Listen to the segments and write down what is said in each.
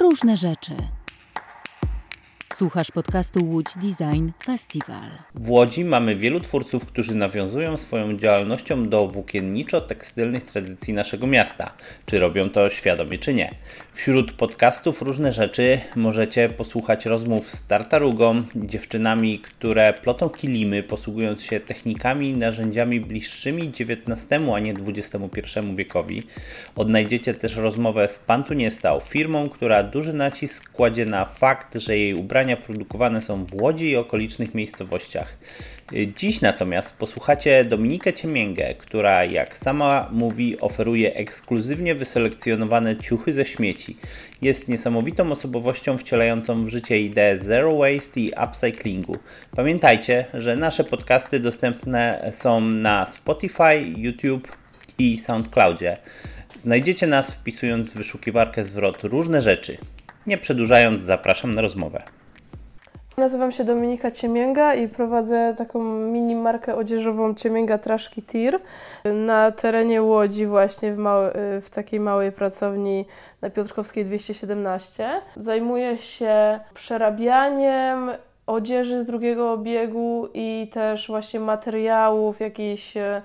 różne rzeczy. Słuchasz podcastu Łódź Design Festival. W Łodzi mamy wielu twórców, którzy nawiązują swoją działalnością do włókienniczo-tekstylnych tradycji naszego miasta. Czy robią to świadomie, czy nie. Wśród podcastów różne rzeczy możecie posłuchać rozmów z Tartarugą, dziewczynami, które plotą kilimy, posługując się technikami i narzędziami bliższymi XIX, a nie XXI wiekowi. Odnajdziecie też rozmowę z Pantu Nie Stał, firmą, która duży nacisk kładzie na fakt, że jej ubrania produkowane są w Łodzi i okolicznych miejscowościach. Dziś natomiast posłuchacie Dominikę Ciemięgę, która jak sama mówi oferuje ekskluzywnie wyselekcjonowane ciuchy ze śmieci. Jest niesamowitą osobowością wcielającą w życie ideę zero waste i upcyclingu. Pamiętajcie, że nasze podcasty dostępne są na Spotify, YouTube i SoundCloudzie. Znajdziecie nas wpisując w wyszukiwarkę zwrot różne rzeczy. Nie przedłużając, zapraszam na rozmowę. Nazywam się Dominika Ciemięga i prowadzę taką mini markę odzieżową Ciemięga Traszki Tir na terenie Łodzi właśnie w, w takiej małej pracowni na Piotrkowskiej 217. Zajmuję się przerabianiem odzieży z drugiego obiegu i też właśnie materiałów jakichś e,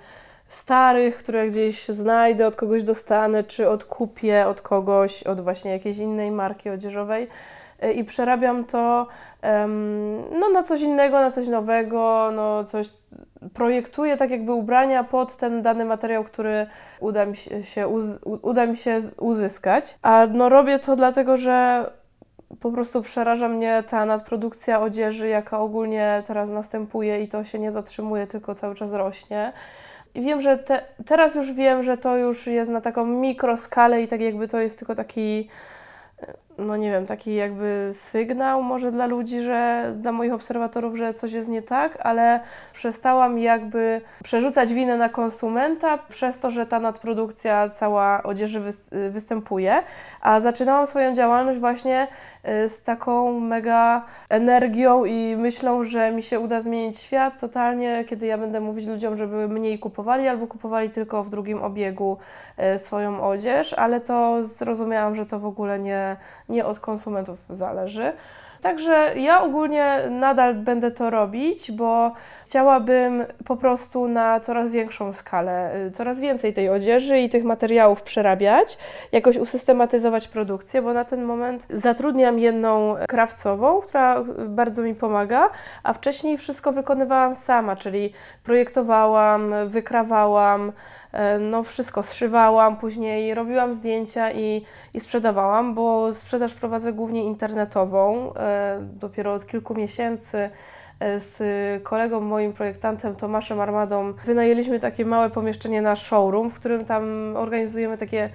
starych, które gdzieś znajdę, od kogoś dostanę, czy odkupię od kogoś, od właśnie jakiejś innej marki odzieżowej i przerabiam to no, na coś innego, na coś nowego, no, coś projektuję tak jakby ubrania pod ten dany materiał, który uda mi się, uz, uda mi się uzyskać. A no, robię to dlatego, że po prostu przeraża mnie ta nadprodukcja odzieży, jaka ogólnie teraz następuje i to się nie zatrzymuje, tylko cały czas rośnie. I wiem, że te, teraz już wiem, że to już jest na taką mikroskalę i tak jakby to jest tylko taki no nie wiem, taki jakby sygnał może dla ludzi, że dla moich obserwatorów, że coś jest nie tak, ale przestałam jakby przerzucać winę na konsumenta przez to, że ta nadprodukcja cała odzieży występuje, a zaczynałam swoją działalność właśnie y, z taką mega energią i myślą, że mi się uda zmienić świat totalnie, kiedy ja będę mówić ludziom, żeby mniej kupowali albo kupowali tylko w drugim obiegu y, swoją odzież, ale to zrozumiałam, że to w ogóle nie, nie od konsumentów zależy. Także ja ogólnie nadal będę to robić, bo chciałabym po prostu na coraz większą skalę, y, coraz więcej tej odzieży i tych materiałów przerabiać, jakoś usystematyzować produkcję, bo na ten moment zatrudniam jedną krawcową, która bardzo mi pomaga, a wcześniej wszystko wykonywałam sama, czyli projektowałam, wykrawałam, no wszystko zszywałam, później robiłam zdjęcia i, i sprzedawałam, bo sprzedaż prowadzę głównie internetową. E, dopiero od kilku miesięcy e, z kolegą, moim projektantem Tomaszem Armadą wynajęliśmy takie małe pomieszczenie na showroom, w którym tam organizujemy takie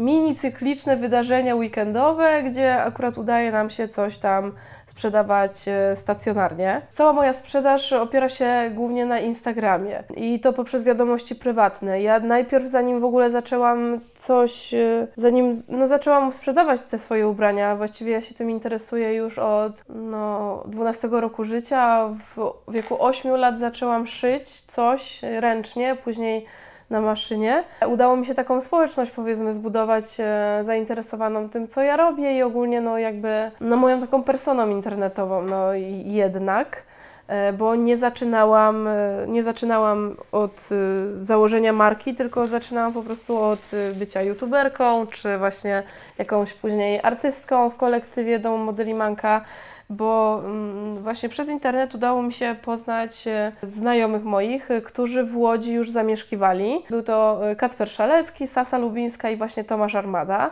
mini cykliczne wydarzenia weekendowe, gdzie akurat udaje nam się coś tam sprzedawać e, stacjonarnie. Cała moja sprzedaż opiera się głównie na Instagramie i to poprzez wiadomości prywatne. Ja najpierw, zanim w ogóle zaczęłam coś, e, zanim no, zaczęłam sprzedawać te swoje ubrania, właściwie ja się tym interesuję już od no, 12 roku życia. W wieku 8 lat zaczęłam szyć coś ręcznie, później na maszynie. Udało mi się taką społeczność, powiedzmy, zbudować e, zainteresowaną tym, co ja robię i ogólnie, no jakby, no moją taką personą internetową, no jednak e, bo nie zaczynałam, e, nie zaczynałam od założenia marki, tylko zaczynałam po prostu od bycia youtuberką, czy właśnie jakąś później artystką w kolektywie Domu Modeli Manka bo mm, właśnie przez internet udało mi się poznać e, znajomych moich, e, którzy w Łodzi już zamieszkiwali. Był to e, Kacper Szalecki, Sasa Lubińska i właśnie Tomasz Armada.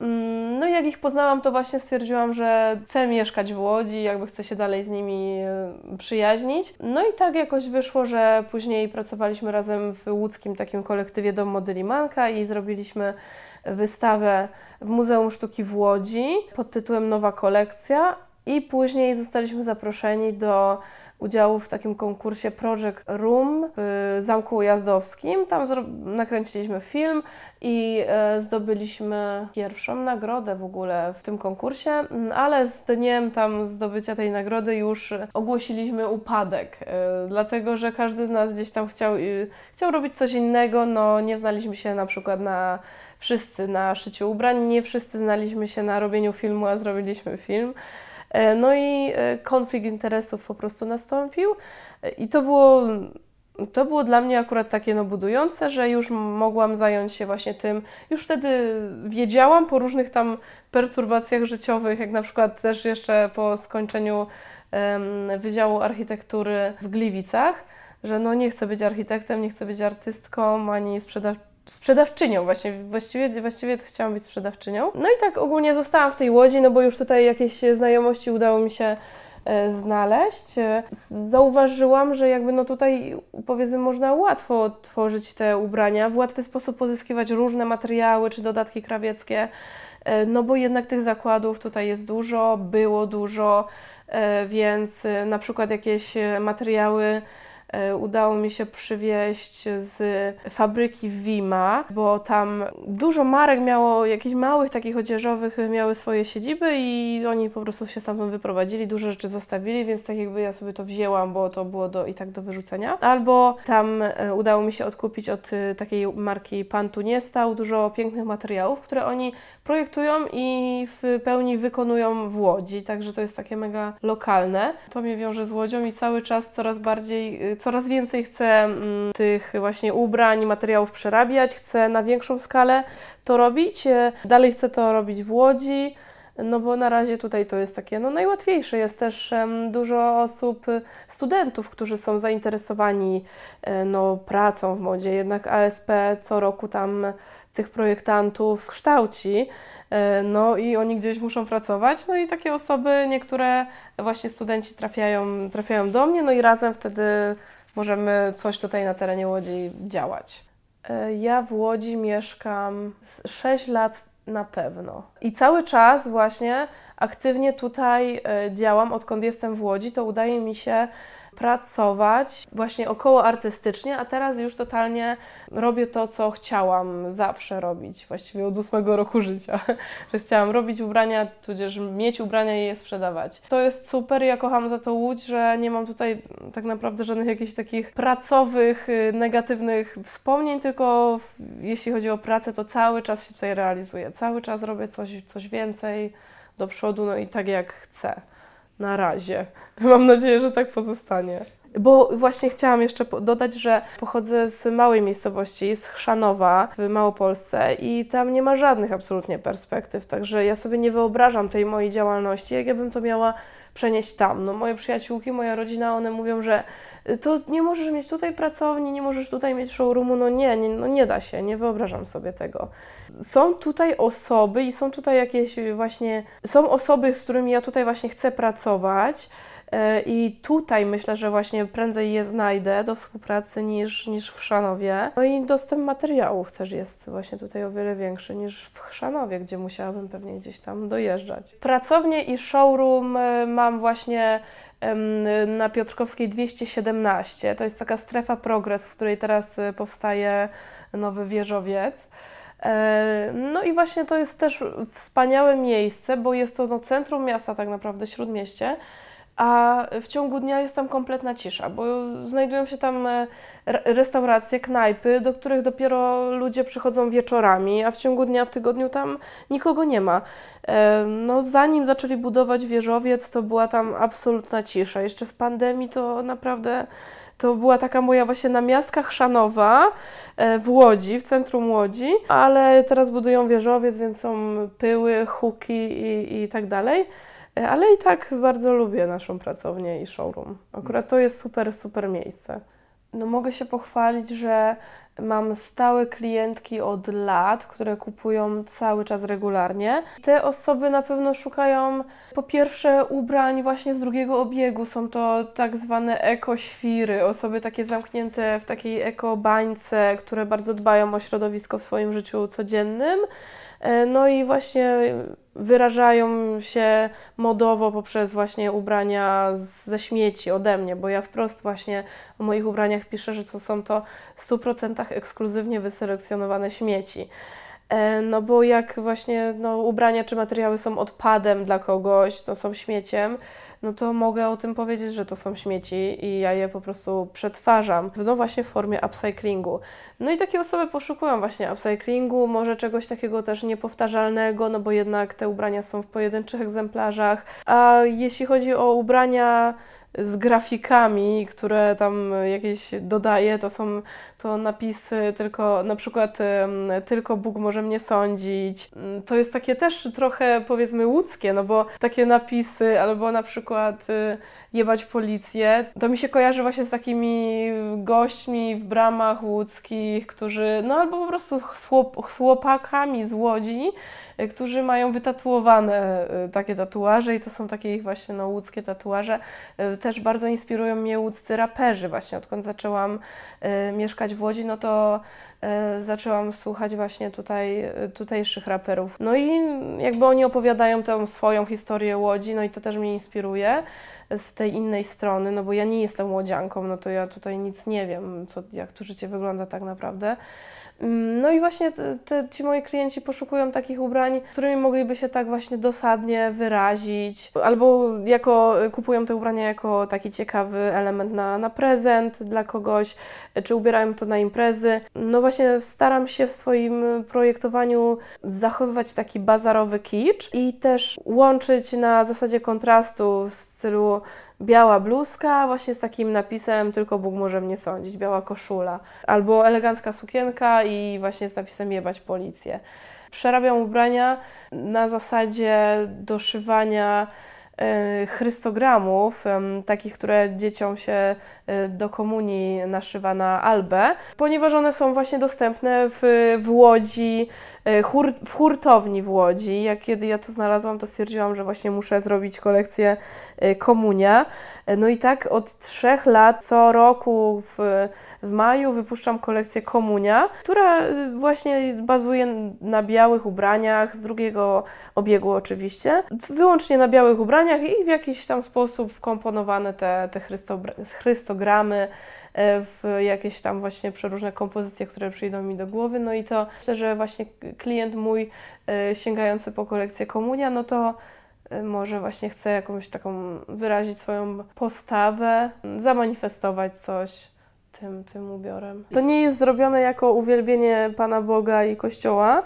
Mm, no i jak ich poznałam, to właśnie stwierdziłam, że chcę mieszkać w Łodzi, jakby chcę się dalej z nimi przyjaźnić. No i tak jakoś wyszło, że później pracowaliśmy razem w łódzkim takim kolektywie Dom Modeli Manka i zrobiliśmy wystawę w Muzeum Sztuki w Łodzi pod tytułem Nowa Kolekcja, i później zostaliśmy zaproszeni do udziału w takim konkursie Project Room w Zamku Ujazdowskim. Tam nakręciliśmy film i e, zdobyliśmy pierwszą nagrodę w ogóle w tym konkursie, ale z dniem tam zdobycia tej nagrody już ogłosiliśmy upadek, e, dlatego że każdy z nas gdzieś tam chciał, chciał robić coś innego, no nie znaliśmy się na przykład na wszyscy na szyciu ubrań, nie wszyscy znaliśmy się na robieniu filmu, a zrobiliśmy film. E, no i e, konflikt interesów po prostu nastąpił i to było to było dla mnie akurat takie no, budujące, że już mogłam zająć się właśnie tym. Już wtedy wiedziałam po różnych tam perturbacjach życiowych, jak na przykład też jeszcze po skończeniu um, Wydziału Architektury w Gliwicach, że no nie chcę być architektem, nie chcę być artystką ani sprzedaw sprzedawczynią właśnie, właściwie, właściwie chciałam być sprzedawczynią. No i tak ogólnie zostałam w tej Łodzi, no bo już tutaj jakieś znajomości udało mi się E, znaleźć. E, zauważyłam, że jakby no tutaj powiedzmy można łatwo tworzyć te ubrania, w łatwy sposób pozyskiwać różne materiały czy dodatki krawieckie, e, no bo jednak tych zakładów tutaj jest dużo, było dużo, więc na przykład jakieś materiały udało mi się przywieźć z fabryki Wima, bo tam dużo marek miało, jakichś małych takich odzieżowych, miały swoje siedziby i oni po prostu się stamtąd wyprowadzili, dużo rzeczy zostawili, więc tak jakby ja sobie to wzięłam, bo to było do, i tak do wyrzucenia. Albo tam e, udało mi się odkupić od e, takiej marki Pan tu nie stał dużo pięknych materiałów, które oni projektują i w pełni wykonują w Łodzi, także to jest takie mega lokalne. To mnie wiąże z Łodzią i cały czas coraz bardziej coraz więcej chcę mm, tych właśnie ubrań, materiałów przerabiać, chcę na większą skalę to robić. E, dalej chcę to robić w Łodzi. No bo na razie tutaj to jest takie no, najłatwiejsze. Jest też dużo osób, studentów, którzy są zainteresowani e, no, pracą w modzie. Jednak ASP co roku tam tych projektantów kształci. E, no i oni gdzieś muszą pracować. No i takie osoby, niektóre właśnie studenci trafiają, trafiają do mnie, no i razem wtedy możemy coś tutaj na terenie Łodzi działać. E, ja w Łodzi mieszkam 6 lat na pewno. I cały czas właśnie aktywnie tutaj e, działam, odkąd jestem w Łodzi, to udaje mi się pracować właśnie około artystycznie, a teraz już totalnie robię to, co chciałam zawsze robić, właściwie od ósmego roku życia, że chciałam robić ubrania, tudzież mieć ubrania i je sprzedawać. To jest super, ja kocham za to Łódź, że nie mam tutaj tak naprawdę żadnych jakichś takich pracowych, y, negatywnych wspomnień, tylko jeśli chodzi o pracę, to cały czas się tutaj realizuję, cały czas robię coś, coś więcej do przodu, no i tak jak chcę. Na razie. Mam nadzieję, że tak pozostanie. Bo właśnie chciałam jeszcze dodać, że pochodzę z małej miejscowości, z Chrzanowa w Małopolsce i tam nie ma żadnych absolutnie perspektyw, także ja sobie nie wyobrażam tej mojej działalności, jak ja bym to miała przenieść tam. No moje przyjaciółki, moja rodzina, one mówią, że to nie możesz mieć tutaj pracowni, nie możesz tutaj mieć showroomu, no nie, nie, no nie da się, nie wyobrażam sobie tego. Są tutaj osoby i są tutaj jakieś właśnie, są osoby, z którymi ja tutaj właśnie chcę pracować, i tutaj myślę, że właśnie prędzej je znajdę do współpracy niż, niż w Chrzanowie. No i dostęp materiałów też jest właśnie tutaj o wiele większy niż w Chrzanowie, gdzie musiałabym pewnie gdzieś tam dojeżdżać. Pracownię i showroom e, mam właśnie na Piotrkowskiej 217. To jest taka strefa progres, w której teraz e, powstaje nowy wieżowiec. E, no i właśnie to jest też wspaniałe miejsce, bo jest to no, centrum miasta tak naprawdę, śródmieście, a w ciągu dnia jest tam kompletna cisza, bo znajdują się tam e, restauracje, knajpy, do których dopiero ludzie przychodzą wieczorami, a w ciągu dnia, w tygodniu tam nikogo nie ma. E, no, zanim zaczęli budować wieżowiec, to była tam absolutna cisza. Jeszcze w pandemii to naprawdę to była taka moja właśnie namiastka chrzanowa e, w Łodzi, w centrum Łodzi, ale teraz budują wieżowiec, więc są pyły, huki i, i tak dalej. E, ale i tak bardzo lubię naszą pracownię i showroom. Akurat to jest super, super miejsce. No mogę się pochwalić, że mam stałe klientki od lat, które kupują cały czas regularnie. Te osoby na pewno szukają po pierwsze ubrań właśnie z drugiego obiegu. Są to tak zwane ekoświry, osoby takie zamknięte w takiej ekobańce, które bardzo dbają o środowisko w swoim życiu codziennym. E, no i właśnie wyrażają się modowo poprzez właśnie ubrania ze śmieci ode mnie, bo ja wprost właśnie o moich ubraniach piszę, że to są to w 100% ekskluzywnie wyselekcjonowane śmieci. E, no bo jak właśnie no, ubrania czy materiały są odpadem dla kogoś, to są śmieciem, no to mogę o tym powiedzieć, że to są śmieci i ja je po prostu przetwarzam, no właśnie w formie upcyclingu. No i takie osoby poszukują właśnie upcyclingu, może czegoś takiego też niepowtarzalnego, no bo jednak te ubrania są w pojedynczych egzemplarzach. A jeśli chodzi o ubrania z grafikami, które tam jakieś dodaję, to są to napisy tylko, na przykład tylko Bóg może mnie sądzić. Mm, to jest takie też trochę powiedzmy łódzkie, no bo takie napisy albo na przykład y, jebać policję, to mi się kojarzy właśnie z takimi gośćmi w bramach łódzkich, którzy, no albo po prostu z chłopakami z Łodzi, którzy mają wytatuowane y, takie tatuaże i to są takie ich właśnie no, łódzkie tatuaże. Też bardzo inspirują mnie łódzcy raperzy właśnie, odkąd zaczęłam mieszkać w Łodzi, no to e, zaczęłam słuchać właśnie tutaj e, tutejszych raperów. No i jakby oni opowiadają tę swoją historię Łodzi, no i to też mnie inspiruje z tej innej strony, no bo ja nie jestem łodzianką, no to ja tutaj nic nie wiem, co, jak tu życie wygląda tak naprawdę. No i właśnie te, te, ci moi klienci poszukują takich ubrań, którymi mogliby się tak właśnie dosadnie wyrazić, albo jako, kupują te ubrania jako taki ciekawy element na, na prezent dla kogoś, czy ubierają to na imprezy. No właśnie staram się w swoim projektowaniu zachowywać taki bazarowy kicz i też łączyć na zasadzie kontrastu w stylu biała bluzka właśnie z takim napisem tylko Bóg może mnie sądzić, biała koszula, albo elegancka sukienka i właśnie z napisem jebać policję. Przerabiam ubrania na zasadzie doszywania chrystogramów, takich, które dzieciom się e, do komunii naszywa na albę, ponieważ one są właśnie dostępne w, w Łodzi, E, hur, w hurtowni w Łodzi. Jak kiedy ja to znalazłam, to stwierdziłam, że właśnie muszę zrobić kolekcję komunia. No i tak od trzech lat co roku w, w maju wypuszczam kolekcję komunia, która właśnie bazuje na białych ubraniach, z drugiego obiegu oczywiście, wyłącznie na białych ubraniach i w jakiś tam sposób wkomponowane te, te chrystogramy, E, w jakieś tam właśnie przeróżne kompozycje, które przyjdą mi do głowy. No i to myślę, że właśnie klient mój e, sięgający po kolekcję komunia, no to e, może właśnie chce jakąś taką wyrazić swoją postawę, zamanifestować coś tym, tym ubiorem. To nie jest zrobione jako uwielbienie Pana Boga i Kościoła,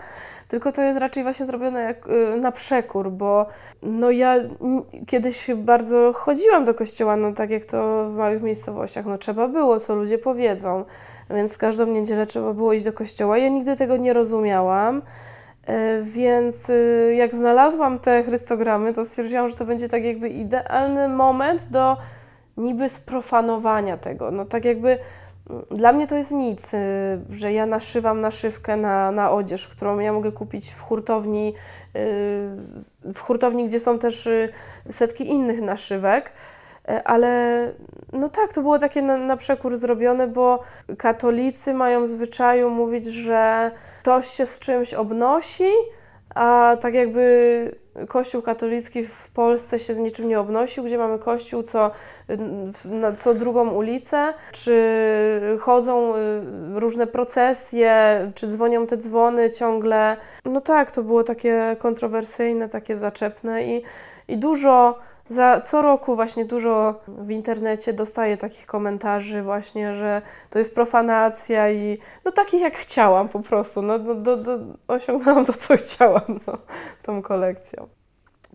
tylko to jest raczej właśnie zrobione jak, y, na przekór, bo no ja kiedyś bardzo chodziłam do kościoła, no tak jak to w małych miejscowościach, no trzeba było, co ludzie powiedzą, więc w każdą niedzielę trzeba było iść do kościoła. Ja nigdy tego nie rozumiałam. E, więc y, jak znalazłam te chrystogramy, to stwierdziłam, że to będzie tak jakby idealny moment do niby sprofanowania tego. No tak jakby dla mnie to jest nic, y, że ja naszywam naszywkę na, na odzież, którą ja mogę kupić w hurtowni, y, w hurtowni, gdzie są też y, setki innych naszywek. Ale no tak, to było takie na, na przekór zrobione, bo katolicy mają zwyczaju mówić, że ktoś się z czymś obnosi, a tak jakby Kościół katolicki w Polsce się z niczym nie obnosił, gdzie mamy kościół co, co drugą ulicę, czy chodzą y, różne procesje, czy dzwonią te dzwony ciągle. No tak, to było takie kontrowersyjne, takie zaczepne i, i dużo za co roku właśnie dużo w internecie dostaję takich komentarzy właśnie, że to jest profanacja i no takich jak chciałam po prostu, no do, do, do, osiągnęłam to, co chciałam no, tą kolekcją.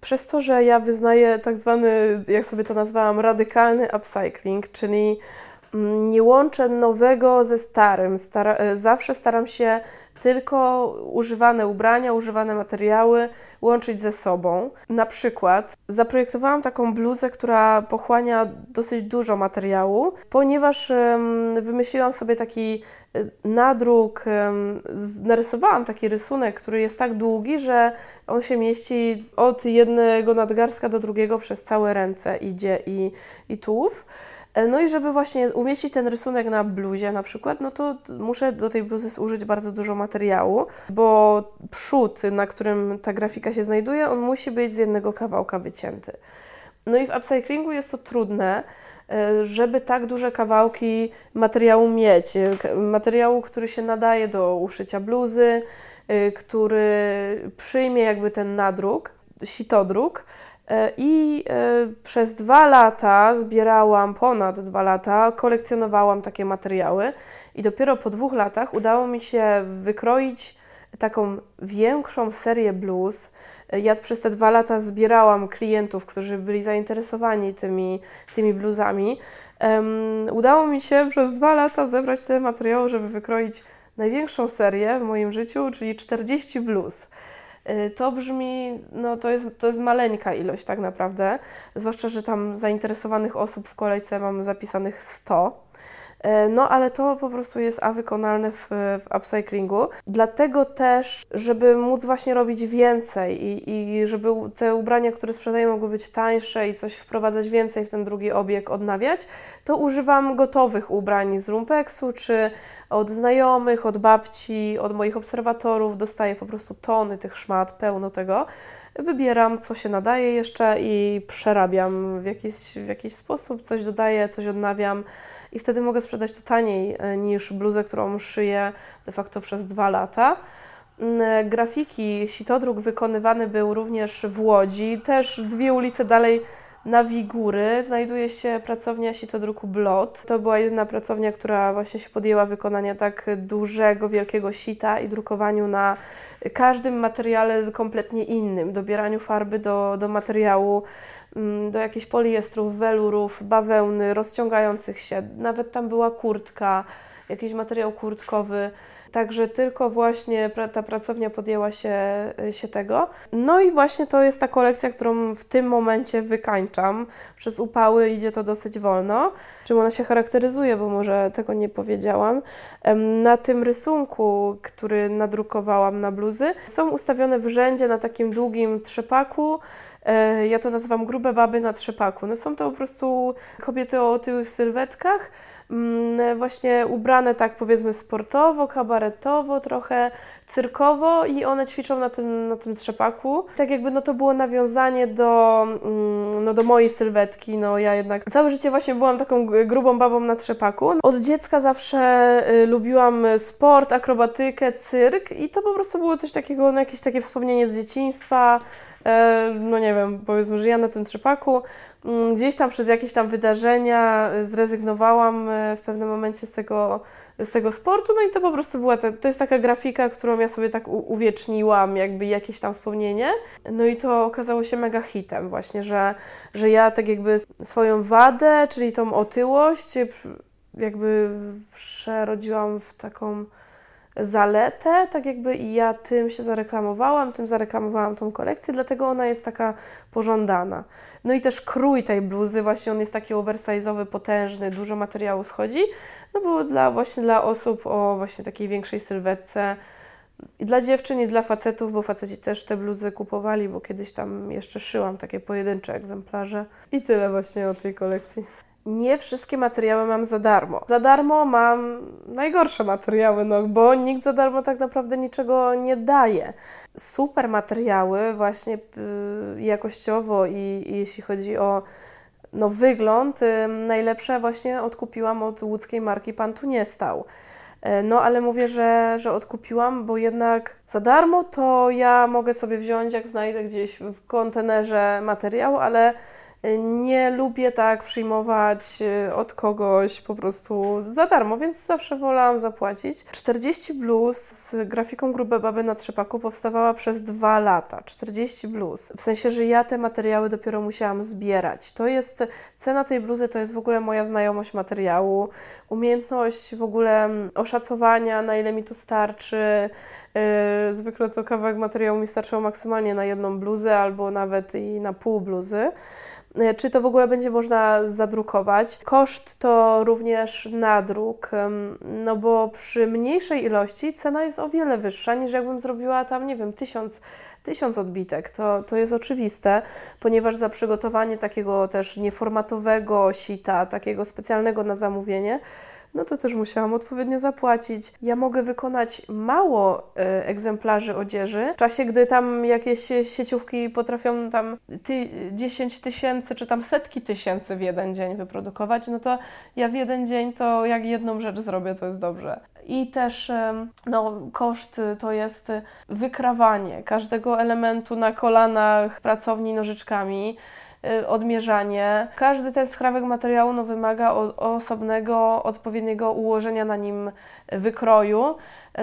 Przez to, że ja wyznaję tak zwany, jak sobie to nazwałam, radykalny upcycling, czyli mm, nie łączę nowego ze starym. Stara, e, zawsze staram się tylko używane ubrania, używane materiały łączyć ze sobą. Na przykład zaprojektowałam taką bluzę, która pochłania dosyć dużo materiału, ponieważ wymyśliłam sobie taki e, nadruk, narysowałam taki rysunek, który jest tak długi, że on się mieści od jednego nadgarstka do drugiego przez całe ręce idzie i, i tułów. E, no i żeby właśnie umieścić ten rysunek na bluzie na przykład, no to muszę do tej bluzy zużyć bardzo dużo materiału, bo przód, na którym ta grafika się znajduje, on musi być z jednego kawałka wycięty. No i w upcyclingu jest to trudne, e, żeby tak duże kawałki materiału mieć. E, materiału, który się nadaje do uszycia bluzy, który przyjmie jakby ten nadruk, sitodruk, I e, przez dwa lata zbierałam, ponad dwa lata, kolekcjonowałam takie materiały i dopiero po dwóch latach udało mi się wykroić taką większą serię blues. E, ja przez te dwa lata zbierałam klientów, którzy byli zainteresowani tymi, tymi bluzami. Um, udało mi się przez dwa lata zebrać te materiały, żeby wykroić największą serię w moim życiu, czyli 40 blues. Y, to brzmi, no to jest, to jest maleńka ilość tak naprawdę, zwłaszcza, że tam zainteresowanych osób w kolejce mam zapisanych 100. Y, no, ale to po prostu jest a wykonalne w, w upcyclingu. Dlatego też, żeby móc właśnie robić więcej i, i żeby te ubrania, które sprzedaję, mogły być tańsze i coś wprowadzać więcej w ten drugi obieg, odnawiać, to używam gotowych ubrań z lumpeksu czy od znajomych, od babci, od moich obserwatorów dostaję po prostu tony tych szmat, pełno tego. Wybieram, co się nadaje jeszcze i przerabiam w jakiś, w jakiś sposób, coś dodaję, coś odnawiam i wtedy mogę sprzedać to taniej e, niż bluzę, którą szyję de facto przez dwa lata. Mm, e, grafiki, sitodruk wykonywany był również w Łodzi, też dwie ulice dalej na Wigury znajduje się pracownia sitodruku Blot. To była jedyna pracownia, która właśnie się podjęła wykonania tak dużego, wielkiego sita i drukowaniu na każdym materiale kompletnie innym, dobieraniu farby do, do materiału, do jakichś poliestrów, welurów, bawełny, rozciągających się. Nawet tam była kurtka, jakiś materiał kurtkowy. Także tylko właśnie ta pracownia podjęła się, y, się tego. No i właśnie to jest ta kolekcja, którą w tym momencie wykańczam. Przez upały idzie to dosyć wolno. Czym ona się charakteryzuje, bo może tego nie powiedziałam. Na tym rysunku, który nadrukowałam na bluzy, są ustawione w rzędzie na takim długim trzepaku. E, ja to nazywam grube baby na trzepaku. No są to po prostu kobiety o otyłych sylwetkach, Mm, właśnie ubrane tak powiedzmy sportowo, kabaretowo, trochę cyrkowo i one ćwiczą na tym, na tym trzepaku. Tak jakby no to było nawiązanie do, mm, no do mojej sylwetki, no ja jednak całe życie właśnie byłam taką grubą babą na trzepaku. Od dziecka zawsze y, lubiłam sport, akrobatykę, cyrk i to po prostu było coś takiego, no jakieś takie wspomnienie z dzieciństwa, no nie wiem, powiedzmy, że ja na tym trzepaku. Mm, gdzieś tam przez jakieś tam wydarzenia e, zrezygnowałam e, w pewnym momencie z tego, z tego sportu, no i to po prostu była, ta, to jest taka grafika, którą ja sobie tak uwieczniłam, jakby jakieś tam wspomnienie, no i to okazało się mega hitem właśnie, że, że ja tak jakby swoją wadę, czyli tą otyłość jakby przerodziłam w taką zaletę, tak jakby ja tym się zareklamowałam, tym zareklamowałam tą kolekcję, dlatego ona jest taka pożądana. No i też krój tej bluzy, właśnie on jest taki oversize'owy, potężny, dużo materiału schodzi, no bo dla, właśnie dla osób o właśnie takiej większej sylwetce, i dla dziewczyn, i dla facetów, bo faceci też te bluzy kupowali, bo kiedyś tam jeszcze szyłam takie pojedyncze egzemplarze. I tyle właśnie o tej kolekcji nie wszystkie materiały mam za darmo. Za darmo mam najgorsze materiały, no bo nikt za darmo tak naprawdę niczego nie daje. Super materiały właśnie jakościowo i, i jeśli chodzi o no, wygląd, y, najlepsze właśnie odkupiłam od łódzkiej marki Pan Tu Nie Stał. Y, no, ale mówię, że, że odkupiłam, bo jednak za darmo to ja mogę sobie wziąć, jak znajdę gdzieś w kontenerze materiał, ale nie lubię tak przyjmować e, od kogoś po prostu za darmo, więc zawsze wolałam zapłacić. 40 bluz z grafiką grube baby na trzepaku powstawała przez dwa lata. 40 bluz. W sensie, że ja te materiały dopiero musiałam zbierać. To jest, cena tej bluzy to jest w ogóle moja znajomość materiału, umiejętność w ogóle mm, oszacowania, na ile mi to starczy. E, zwykle to kawałek materiału mi starczał maksymalnie na jedną bluzę albo nawet i na pół bluzy. E, czy to w ogóle będzie można zadrukować. Koszt to również nadruk, no bo przy mniejszej ilości cena jest o wiele wyższa niż jakbym zrobiła tam, nie wiem, tysiąc, tysiąc odbitek. To, to jest oczywiste, ponieważ za przygotowanie takiego też nieformatowego sita, takiego specjalnego na zamówienie, no to też musiałam odpowiednio zapłacić. Ja mogę wykonać mało e, egzemplarzy odzieży, w czasie, gdy tam jakieś sieciówki potrafią tam ty, 10 tysięcy czy tam setki tysięcy w jeden dzień wyprodukować, no to ja w jeden dzień to jak jedną rzecz zrobię, to jest dobrze. I też no, koszt to jest wykrawanie każdego elementu na kolanach pracowni nożyczkami. Y, odmierzanie. Każdy ten skrawek materiału no, wymaga osobnego, odpowiedniego ułożenia na nim wykroju,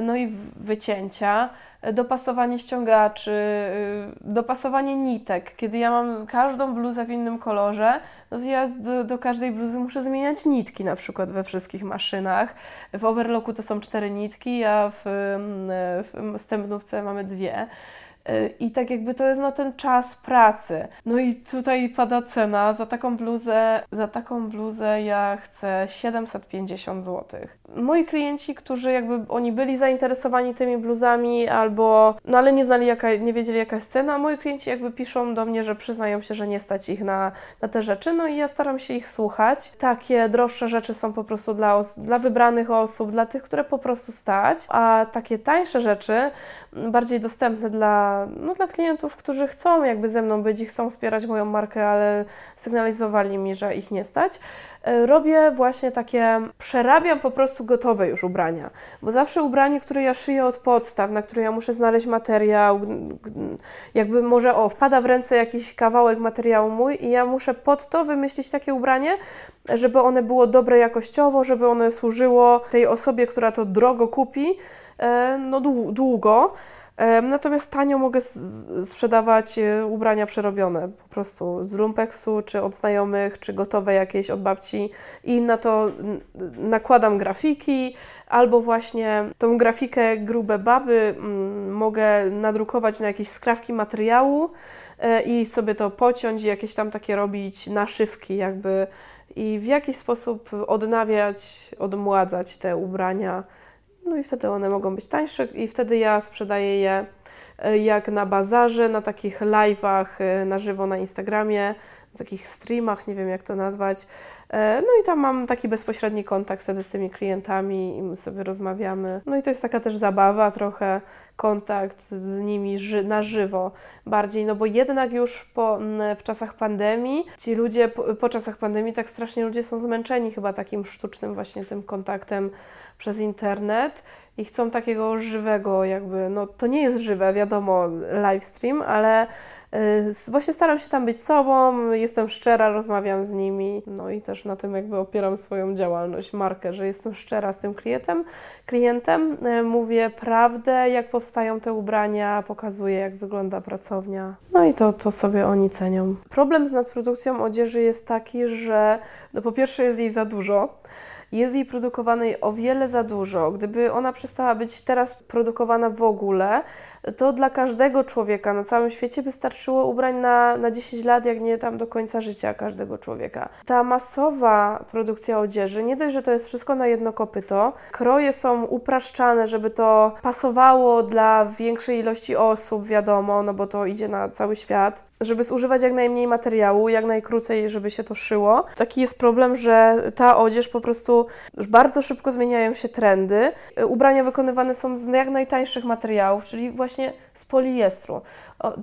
no i wycięcia, dopasowanie ściągaczy, y, dopasowanie nitek. Kiedy ja mam każdą bluzę w innym kolorze, no to ja do, do każdej bluzy muszę zmieniać nitki na przykład we wszystkich maszynach. W overlocku to są cztery nitki, a w, w stępnówce mamy dwie. Y, I tak jakby to jest no ten czas pracy. No i tutaj pada cena za taką bluzę, za taką bluzę ja chcę 750 zł. Moi klienci, którzy jakby oni byli zainteresowani tymi bluzami albo no ale nie znali jaka, nie wiedzieli jaka jest cena, moi klienci jakby piszą do mnie, że przyznają się, że nie stać ich na, na te rzeczy, no i ja staram się ich słuchać. Takie droższe rzeczy są po prostu dla, dla wybranych osób, dla tych, które po prostu stać, a takie tańsze rzeczy, bardziej dostępne dla no, dla klientów, którzy chcą jakby ze mną być i chcą wspierać moją markę, ale sygnalizowali mi, że ich nie stać. E, robię właśnie takie, przerabiam po prostu gotowe już ubrania, bo zawsze ubranie, które ja szyję od podstaw, na które ja muszę znaleźć materiał, jakby może o, wpada w ręce jakiś kawałek materiału mój i ja muszę pod to wymyślić takie ubranie, żeby one było dobre jakościowo, żeby one służyło tej osobie, która to drogo kupi, e, no długo. Natomiast tanio mogę sprzedawać e, ubrania przerobione po prostu z lumpeksu, czy od znajomych, czy gotowe jakieś od babci. I na to nakładam grafiki, albo właśnie tą grafikę grube baby mm, mogę nadrukować na jakieś skrawki materiału e, i sobie to pociąć i jakieś tam takie robić naszywki jakby. I w jakiś sposób odnawiać, odmładzać te ubrania no i wtedy one mogą być tańsze i wtedy ja sprzedaję je e, jak na bazarze, na takich live'ach e, na żywo na Instagramie, takich streamach, nie wiem jak to nazwać. E, no i tam mam taki bezpośredni kontakt wtedy z tymi klientami i my sobie rozmawiamy. No i to jest taka też zabawa, trochę kontakt z nimi ży na żywo bardziej, no bo jednak już po, w czasach pandemii, ci ludzie po, po czasach pandemii tak strasznie ludzie są zmęczeni chyba takim sztucznym właśnie tym kontaktem przez internet i chcą takiego żywego jakby, no to nie jest żywe, wiadomo, live stream, ale właśnie staram się tam być sobą, jestem szczera, rozmawiam z nimi, no i też na tym jakby opieram swoją działalność, markę, że jestem szczera z tym klientem, klientem, y, mówię prawdę, jak powstają te ubrania, pokazuję jak wygląda pracownia, no i to, to sobie oni cenią. Problem z nadprodukcją odzieży jest taki, że no po pierwsze jest jej za dużo, jest jej produkowanej o wiele za dużo. Gdyby ona przestała być teraz produkowana w ogóle, to dla każdego człowieka na całym świecie wystarczyło ubrań na, na 10 lat, jak nie tam do końca życia każdego człowieka. Ta masowa produkcja odzieży, nie dość, że to jest wszystko na jedno kopyto, kroje są upraszczane, żeby to pasowało dla większej ilości osób, wiadomo, no bo to idzie na cały świat żeby zużywać jak najmniej materiału, jak najkrócej, żeby się to szyło. Taki jest problem, że ta odzież po prostu już bardzo szybko zmieniają się trendy. Ubrania wykonywane są z jak najtańszych materiałów, czyli właśnie z poliestru.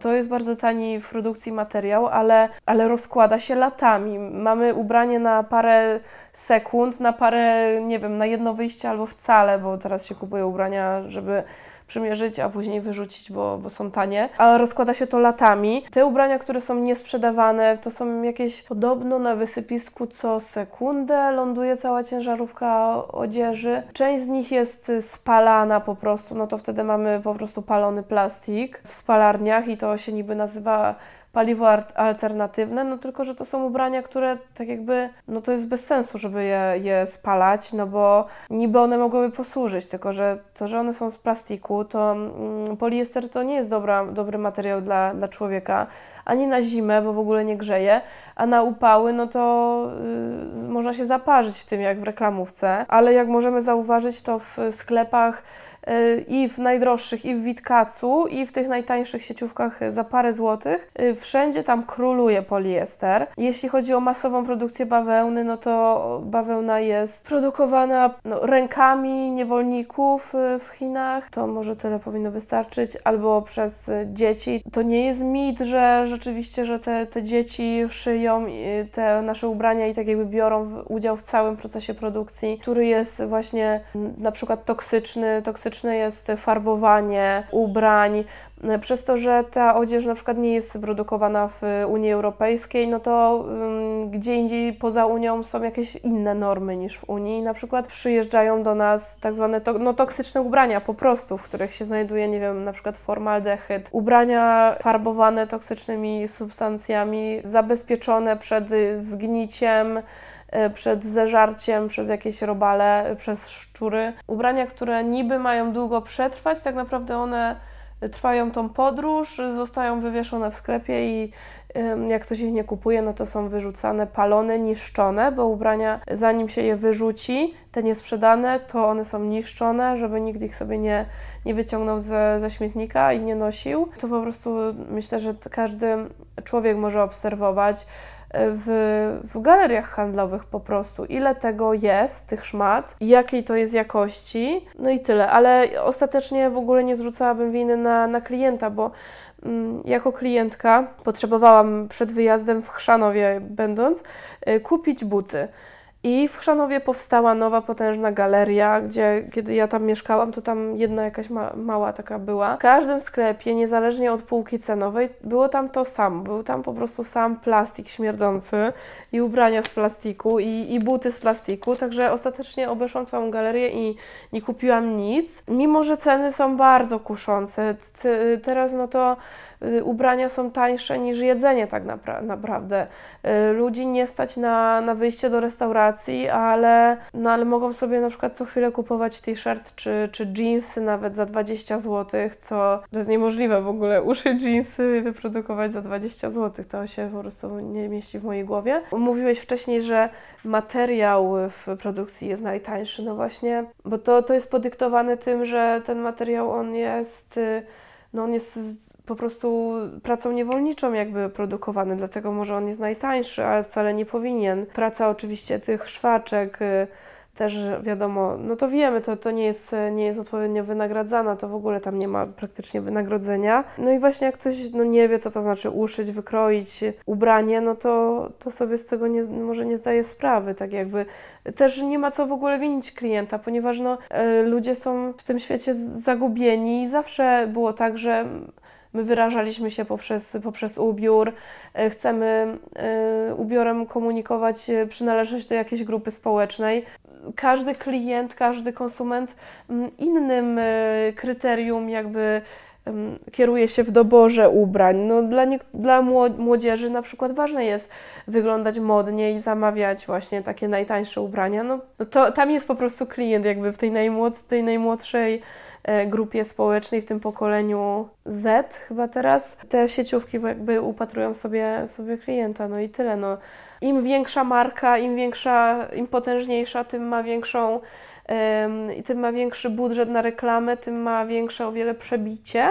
To jest bardzo tani w produkcji materiał, ale, ale rozkłada się latami. Mamy ubranie na parę sekund, na parę, nie wiem, na jedno wyjście albo wcale, bo teraz się kupuje ubrania, żeby przymierzyć, a później wyrzucić, bo, bo są tanie, ale rozkłada się to latami. Te ubrania, które są niesprzedawane, to są jakieś podobno na wysypisku co sekundę ląduje cała ciężarówka odzieży. Część z nich jest spalana po prostu, no to wtedy mamy po prostu palony plastik w spalarniach i to się niby nazywa paliwo alternatywne, no tylko, że to są ubrania, które tak jakby, no to jest bez sensu, żeby je, je spalać, no bo niby one mogłyby posłużyć, tylko że to, że one są z plastiku, to mm, poliester to nie jest dobra, dobry materiał dla, dla człowieka, ani na zimę, bo w ogóle nie grzeje, a na upały, no to y, można się zaparzyć w tym, jak w reklamówce, ale jak możemy zauważyć, to w sklepach i w najdroższych, i w Witkacu, i w tych najtańszych sieciówkach za parę złotych. Wszędzie tam króluje poliester. Jeśli chodzi o masową produkcję bawełny, no to bawełna jest produkowana no, rękami niewolników w Chinach. To może tyle powinno wystarczyć. Albo przez dzieci. To nie jest mit, że rzeczywiście, że te, te dzieci szyją te nasze ubrania i tak jakby biorą udział w całym procesie produkcji, który jest właśnie na przykład toksyczny. Toksyczne jest farbowanie ubrań, przez to, że ta odzież na przykład nie jest produkowana w Unii Europejskiej, no to um, gdzie indziej poza Unią są jakieś inne normy niż w Unii. Na przykład przyjeżdżają do nas tak zwane to, no, toksyczne ubrania po prostu, w których się znajduje, nie wiem, na przykład formaldehyd. Ubrania farbowane toksycznymi substancjami, zabezpieczone przed zgniciem, przed zeżarciem przez jakieś robale, przez szczury. Ubrania, które niby mają długo przetrwać, tak naprawdę one trwają tą podróż, zostają wywieszone w sklepie i jak ktoś ich nie kupuje, no to są wyrzucane, palone, niszczone, bo ubrania, zanim się je wyrzuci, te niesprzedane, to one są niszczone, żeby nikt ich sobie nie, nie wyciągnął ze, ze śmietnika i nie nosił. To po prostu myślę, że każdy człowiek może obserwować, w, w galeriach handlowych po prostu, ile tego jest, tych szmat, jakiej to jest jakości, no i tyle. Ale ostatecznie w ogóle nie zrzucałabym winy na, na klienta, bo mm, jako klientka potrzebowałam przed wyjazdem w Chrzanowie będąc y, kupić buty. I w Chrzanowie powstała nowa, potężna galeria, gdzie kiedy ja tam mieszkałam, to tam jedna jakaś ma, mała taka była. W każdym sklepie, niezależnie od półki cenowej, było tam to samo. Był tam po prostu sam plastik śmierdzący i ubrania z plastiku i, i buty z plastiku, także ostatecznie obeszłam całą galerię i nie kupiłam nic. Mimo, że ceny są bardzo kuszące. Teraz no to ubrania są tańsze niż jedzenie tak napra naprawdę. Y, ludzi nie stać na, na wyjście do restauracji, ale, no, ale mogą sobie na przykład co chwilę kupować t-shirt czy, czy jeansy nawet za 20 zł, co to jest niemożliwe w ogóle uszyć jeansy wyprodukować za 20 zł. To się po prostu nie mieści w mojej głowie. Mówiłeś wcześniej, że materiał w produkcji jest najtańszy. No właśnie, bo to, to jest podyktowane tym, że ten materiał on jest y, no on jest po prostu pracą niewolniczą jakby produkowany, dlatego może on jest najtańszy, ale wcale nie powinien. Praca oczywiście tych szwaczek y, też wiadomo, no to wiemy, to, to nie, jest, nie jest odpowiednio wynagradzana, to w ogóle tam nie ma praktycznie wynagrodzenia. No i właśnie jak ktoś no nie wie, co to znaczy uszyć, wykroić ubranie, no to, to sobie z tego nie, może nie zdaje sprawy, tak jakby. Też nie ma co w ogóle winić klienta, ponieważ no, y, ludzie są w tym świecie zagubieni i zawsze było tak, że My wyrażaliśmy się poprzez, poprzez ubiór, e, chcemy e, ubiorem komunikować e, przynależność do jakiejś grupy społecznej. Każdy klient, każdy konsument innym kryterium jakby kieruje się w doborze ubrań. No, dla, nie, dla młodzieży na przykład ważne jest wyglądać modnie i zamawiać właśnie takie najtańsze ubrania. No, to, tam jest po prostu klient jakby w tej, najmłod, tej najmłodszej grupie społecznej, w tym pokoleniu Z chyba teraz, te sieciówki jakby upatrują sobie, sobie klienta, no i tyle. No. Im większa marka, im większa, im potężniejsza, tym ma większą i tym ma większy budżet na reklamę, tym ma większe o wiele przebicie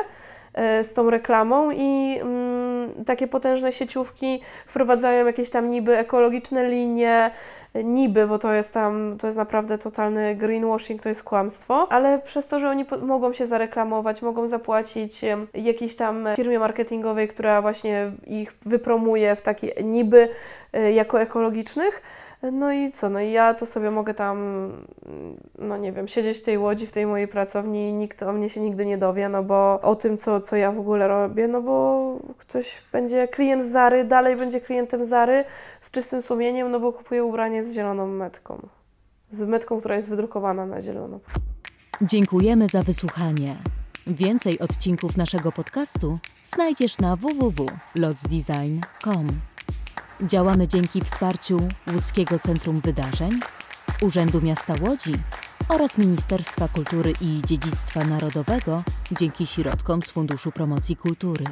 e, z tą reklamą i mm, takie potężne sieciówki wprowadzają jakieś tam niby ekologiczne linie, niby, bo to jest tam, to jest naprawdę totalny greenwashing, to jest kłamstwo, ale przez to, że oni mogą się zareklamować, mogą zapłacić jakiejś tam firmie marketingowej, która właśnie ich wypromuje w taki niby e, jako ekologicznych, no i co? No i ja to sobie mogę tam, no nie wiem, siedzieć w tej łodzi, w tej mojej pracowni i nikt o mnie się nigdy nie dowie, no bo o tym, co, co ja w ogóle robię, no bo ktoś będzie klient Zary, dalej będzie klientem Zary z czystym sumieniem, no bo kupuje ubranie z zieloną metką. Z metką, która jest wydrukowana na zielono. Dziękujemy za wysłuchanie. Więcej odcinków naszego podcastu znajdziesz na www.lotsdesign.com. Działamy dzięki wsparciu Łódzkiego Centrum Wydarzeń, Urzędu Miasta Łodzi oraz Ministerstwa Kultury i Dziedzictwa Narodowego dzięki środkom z Funduszu Promocji Kultury.